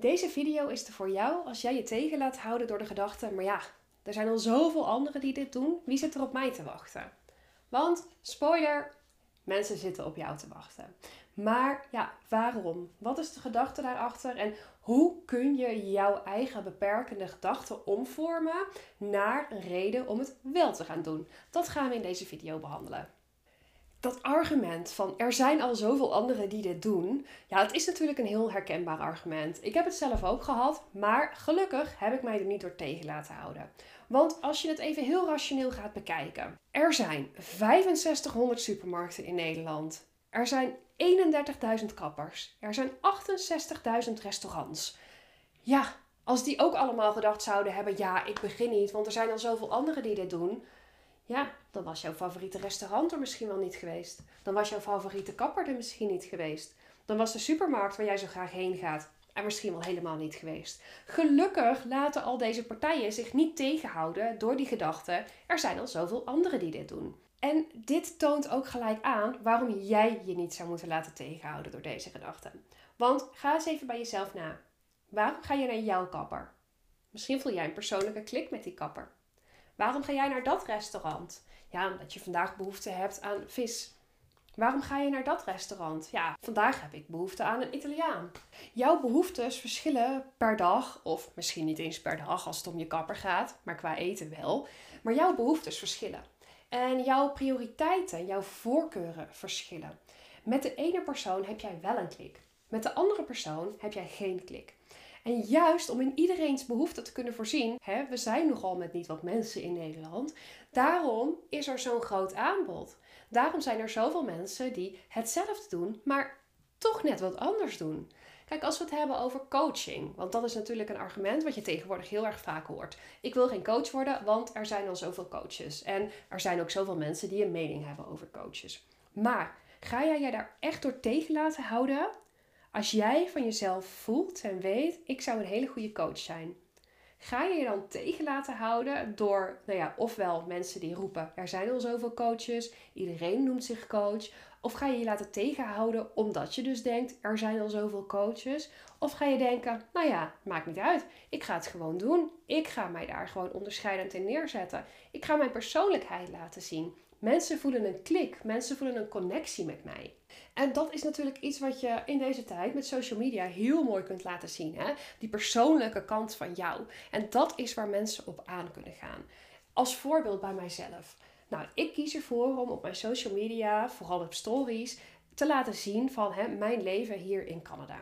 Deze video is er voor jou als jij je tegen laat houden door de gedachte, maar ja, er zijn al zoveel anderen die dit doen, wie zit er op mij te wachten? Want, spoiler, mensen zitten op jou te wachten. Maar ja, waarom? Wat is de gedachte daarachter en hoe kun je jouw eigen beperkende gedachten omvormen naar een reden om het wel te gaan doen? Dat gaan we in deze video behandelen dat argument van er zijn al zoveel anderen die dit doen, ja, het is natuurlijk een heel herkenbaar argument. Ik heb het zelf ook gehad, maar gelukkig heb ik mij er niet door tegen laten houden. Want als je het even heel rationeel gaat bekijken, er zijn 6500 supermarkten in Nederland. Er zijn 31.000 kappers. Er zijn 68.000 restaurants. Ja, als die ook allemaal gedacht zouden hebben: ja, ik begin niet, want er zijn al zoveel anderen die dit doen ja, dan was jouw favoriete restaurant er misschien wel niet geweest. Dan was jouw favoriete kapper er misschien niet geweest. Dan was de supermarkt waar jij zo graag heen gaat er misschien wel helemaal niet geweest. Gelukkig laten al deze partijen zich niet tegenhouden door die gedachte: er zijn al zoveel anderen die dit doen. En dit toont ook gelijk aan waarom jij je niet zou moeten laten tegenhouden door deze gedachten. Want ga eens even bij jezelf na. Waarom ga je naar jouw kapper? Misschien voel jij een persoonlijke klik met die kapper. Waarom ga jij naar dat restaurant? Ja, omdat je vandaag behoefte hebt aan vis. Waarom ga je naar dat restaurant? Ja, vandaag heb ik behoefte aan een Italiaan. Jouw behoeftes verschillen per dag, of misschien niet eens per dag als het om je kapper gaat, maar qua eten wel. Maar jouw behoeftes verschillen. En jouw prioriteiten, jouw voorkeuren verschillen. Met de ene persoon heb jij wel een klik. Met de andere persoon heb jij geen klik. En juist om in iedereen's behoefte te kunnen voorzien, hè, we zijn nogal met niet wat mensen in Nederland, daarom is er zo'n groot aanbod. Daarom zijn er zoveel mensen die hetzelfde doen, maar toch net wat anders doen. Kijk, als we het hebben over coaching, want dat is natuurlijk een argument wat je tegenwoordig heel erg vaak hoort. Ik wil geen coach worden, want er zijn al zoveel coaches. En er zijn ook zoveel mensen die een mening hebben over coaches. Maar ga jij je daar echt door tegen laten houden? Als jij van jezelf voelt en weet, ik zou een hele goede coach zijn. Ga je je dan tegen laten houden door, nou ja, ofwel mensen die roepen, er zijn al zoveel coaches, iedereen noemt zich coach. Of ga je je laten tegenhouden omdat je dus denkt, er zijn al zoveel coaches. Of ga je denken, nou ja, maakt niet uit, ik ga het gewoon doen. Ik ga mij daar gewoon onderscheidend in neerzetten. Ik ga mijn persoonlijkheid laten zien. Mensen voelen een klik, mensen voelen een connectie met mij. En dat is natuurlijk iets wat je in deze tijd met social media heel mooi kunt laten zien. Hè? Die persoonlijke kant van jou. En dat is waar mensen op aan kunnen gaan. Als voorbeeld bij mijzelf. Nou, ik kies ervoor om op mijn social media, vooral op stories, te laten zien van hè, mijn leven hier in Canada.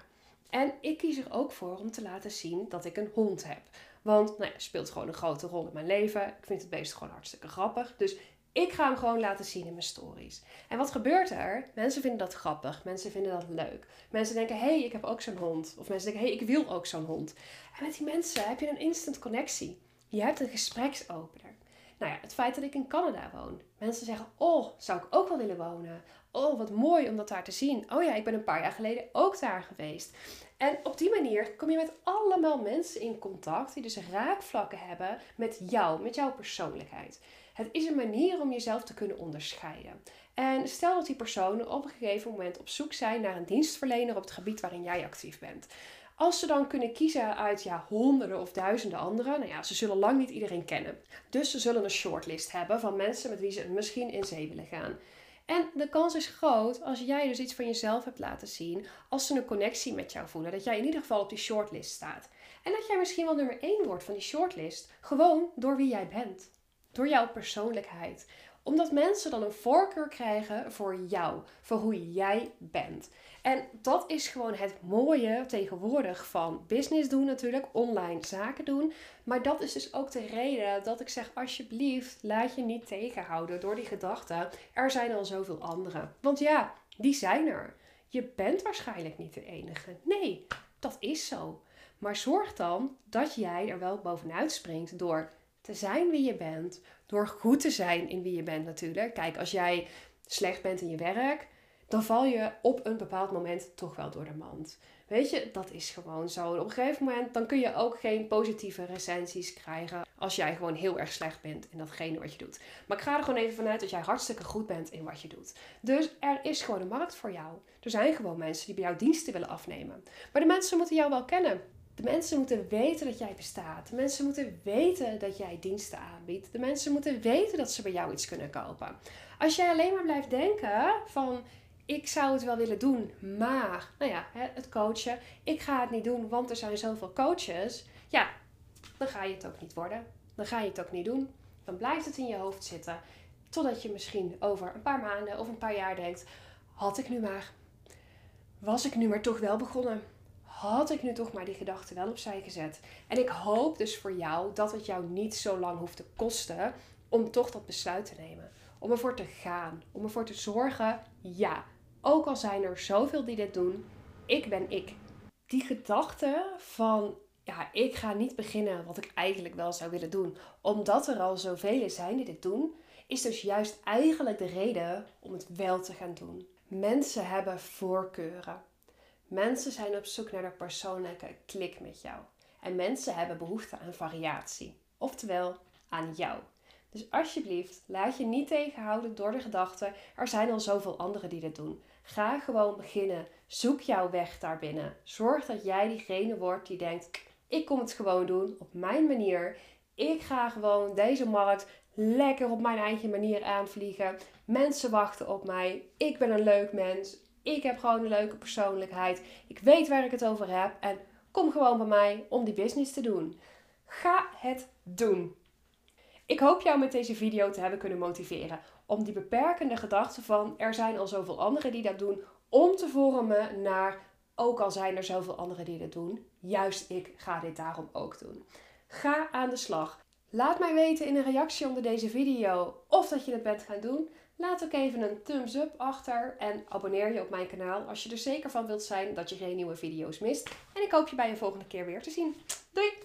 En ik kies er ook voor om te laten zien dat ik een hond heb. Want nou ja, speelt gewoon een grote rol in mijn leven. Ik vind het beest gewoon hartstikke grappig. Dus ik ga hem gewoon laten zien in mijn stories. En wat gebeurt er? Mensen vinden dat grappig. Mensen vinden dat leuk. Mensen denken, hé, hey, ik heb ook zo'n hond. Of mensen denken, hé, hey, ik wil ook zo'n hond. En met die mensen heb je een instant connectie. Je hebt een gespreksopener. Nou ja, het feit dat ik in Canada woon. Mensen zeggen, oh, zou ik ook wel willen wonen. Oh, wat mooi om dat daar te zien. Oh ja, ik ben een paar jaar geleden ook daar geweest. En op die manier kom je met allemaal mensen in contact die dus raakvlakken hebben met jou, met jouw persoonlijkheid. Het is een manier om jezelf te kunnen onderscheiden. En stel dat die personen op een gegeven moment op zoek zijn naar een dienstverlener op het gebied waarin jij actief bent. Als ze dan kunnen kiezen uit ja, honderden of duizenden anderen, nou ja, ze zullen lang niet iedereen kennen. Dus ze zullen een shortlist hebben van mensen met wie ze misschien in zee willen gaan. En de kans is groot als jij dus iets van jezelf hebt laten zien, als ze een connectie met jou voelen, dat jij in ieder geval op die shortlist staat. En dat jij misschien wel nummer 1 wordt van die shortlist, gewoon door wie jij bent door jouw persoonlijkheid. Omdat mensen dan een voorkeur krijgen voor jou, voor hoe jij bent. En dat is gewoon het mooie tegenwoordig van business doen natuurlijk, online zaken doen. Maar dat is dus ook de reden dat ik zeg alsjeblieft laat je niet tegenhouden door die gedachte er zijn al zoveel anderen. Want ja, die zijn er. Je bent waarschijnlijk niet de enige. Nee, dat is zo. Maar zorg dan dat jij er wel bovenuit springt door te zijn wie je bent. Door goed te zijn in wie je bent natuurlijk. Kijk, als jij slecht bent in je werk, dan val je op een bepaald moment toch wel door de mand. Weet je, dat is gewoon zo. Op een gegeven moment dan kun je ook geen positieve recensies krijgen als jij gewoon heel erg slecht bent in datgene wat je doet. Maar ik ga er gewoon even vanuit dat jij hartstikke goed bent in wat je doet. Dus er is gewoon een markt voor jou. Er zijn gewoon mensen die bij jou diensten willen afnemen. Maar de mensen moeten jou wel kennen. De mensen moeten weten dat jij bestaat. De mensen moeten weten dat jij diensten aanbiedt. De mensen moeten weten dat ze bij jou iets kunnen kopen. Als jij alleen maar blijft denken van ik zou het wel willen doen, maar nou ja, het coachen, ik ga het niet doen, want er zijn zoveel coaches. Ja, dan ga je het ook niet worden. Dan ga je het ook niet doen. Dan blijft het in je hoofd zitten. Totdat je misschien over een paar maanden of een paar jaar denkt: had ik nu maar. Was ik nu maar toch wel begonnen? Had ik nu toch maar die gedachten wel opzij gezet? En ik hoop dus voor jou dat het jou niet zo lang hoeft te kosten om toch dat besluit te nemen. Om ervoor te gaan. Om ervoor te zorgen, ja, ook al zijn er zoveel die dit doen, ik ben ik. Die gedachte van ja, ik ga niet beginnen wat ik eigenlijk wel zou willen doen, omdat er al zoveel zijn die dit doen, is dus juist eigenlijk de reden om het wel te gaan doen. Mensen hebben voorkeuren. Mensen zijn op zoek naar de persoonlijke klik met jou. En mensen hebben behoefte aan variatie, oftewel aan jou. Dus alsjeblieft, laat je niet tegenhouden door de gedachte: er zijn al zoveel anderen die dit doen. Ga gewoon beginnen. Zoek jouw weg daarbinnen. Zorg dat jij diegene wordt die denkt: ik kom het gewoon doen op mijn manier. Ik ga gewoon deze markt lekker op mijn eigen manier aanvliegen. Mensen wachten op mij. Ik ben een leuk mens. Ik heb gewoon een leuke persoonlijkheid. Ik weet waar ik het over heb. En kom gewoon bij mij om die business te doen. Ga het doen. Ik hoop jou met deze video te hebben kunnen motiveren om die beperkende gedachte van er zijn al zoveel anderen die dat doen, om te vormen naar ook al zijn er zoveel anderen die dat doen, juist ik ga dit daarom ook doen. Ga aan de slag. Laat mij weten in een reactie onder deze video of dat je het bent gaan doen. Laat ook even een thumbs up achter en abonneer je op mijn kanaal als je er zeker van wilt zijn dat je geen nieuwe video's mist. En ik hoop je bij een volgende keer weer te zien. Doei!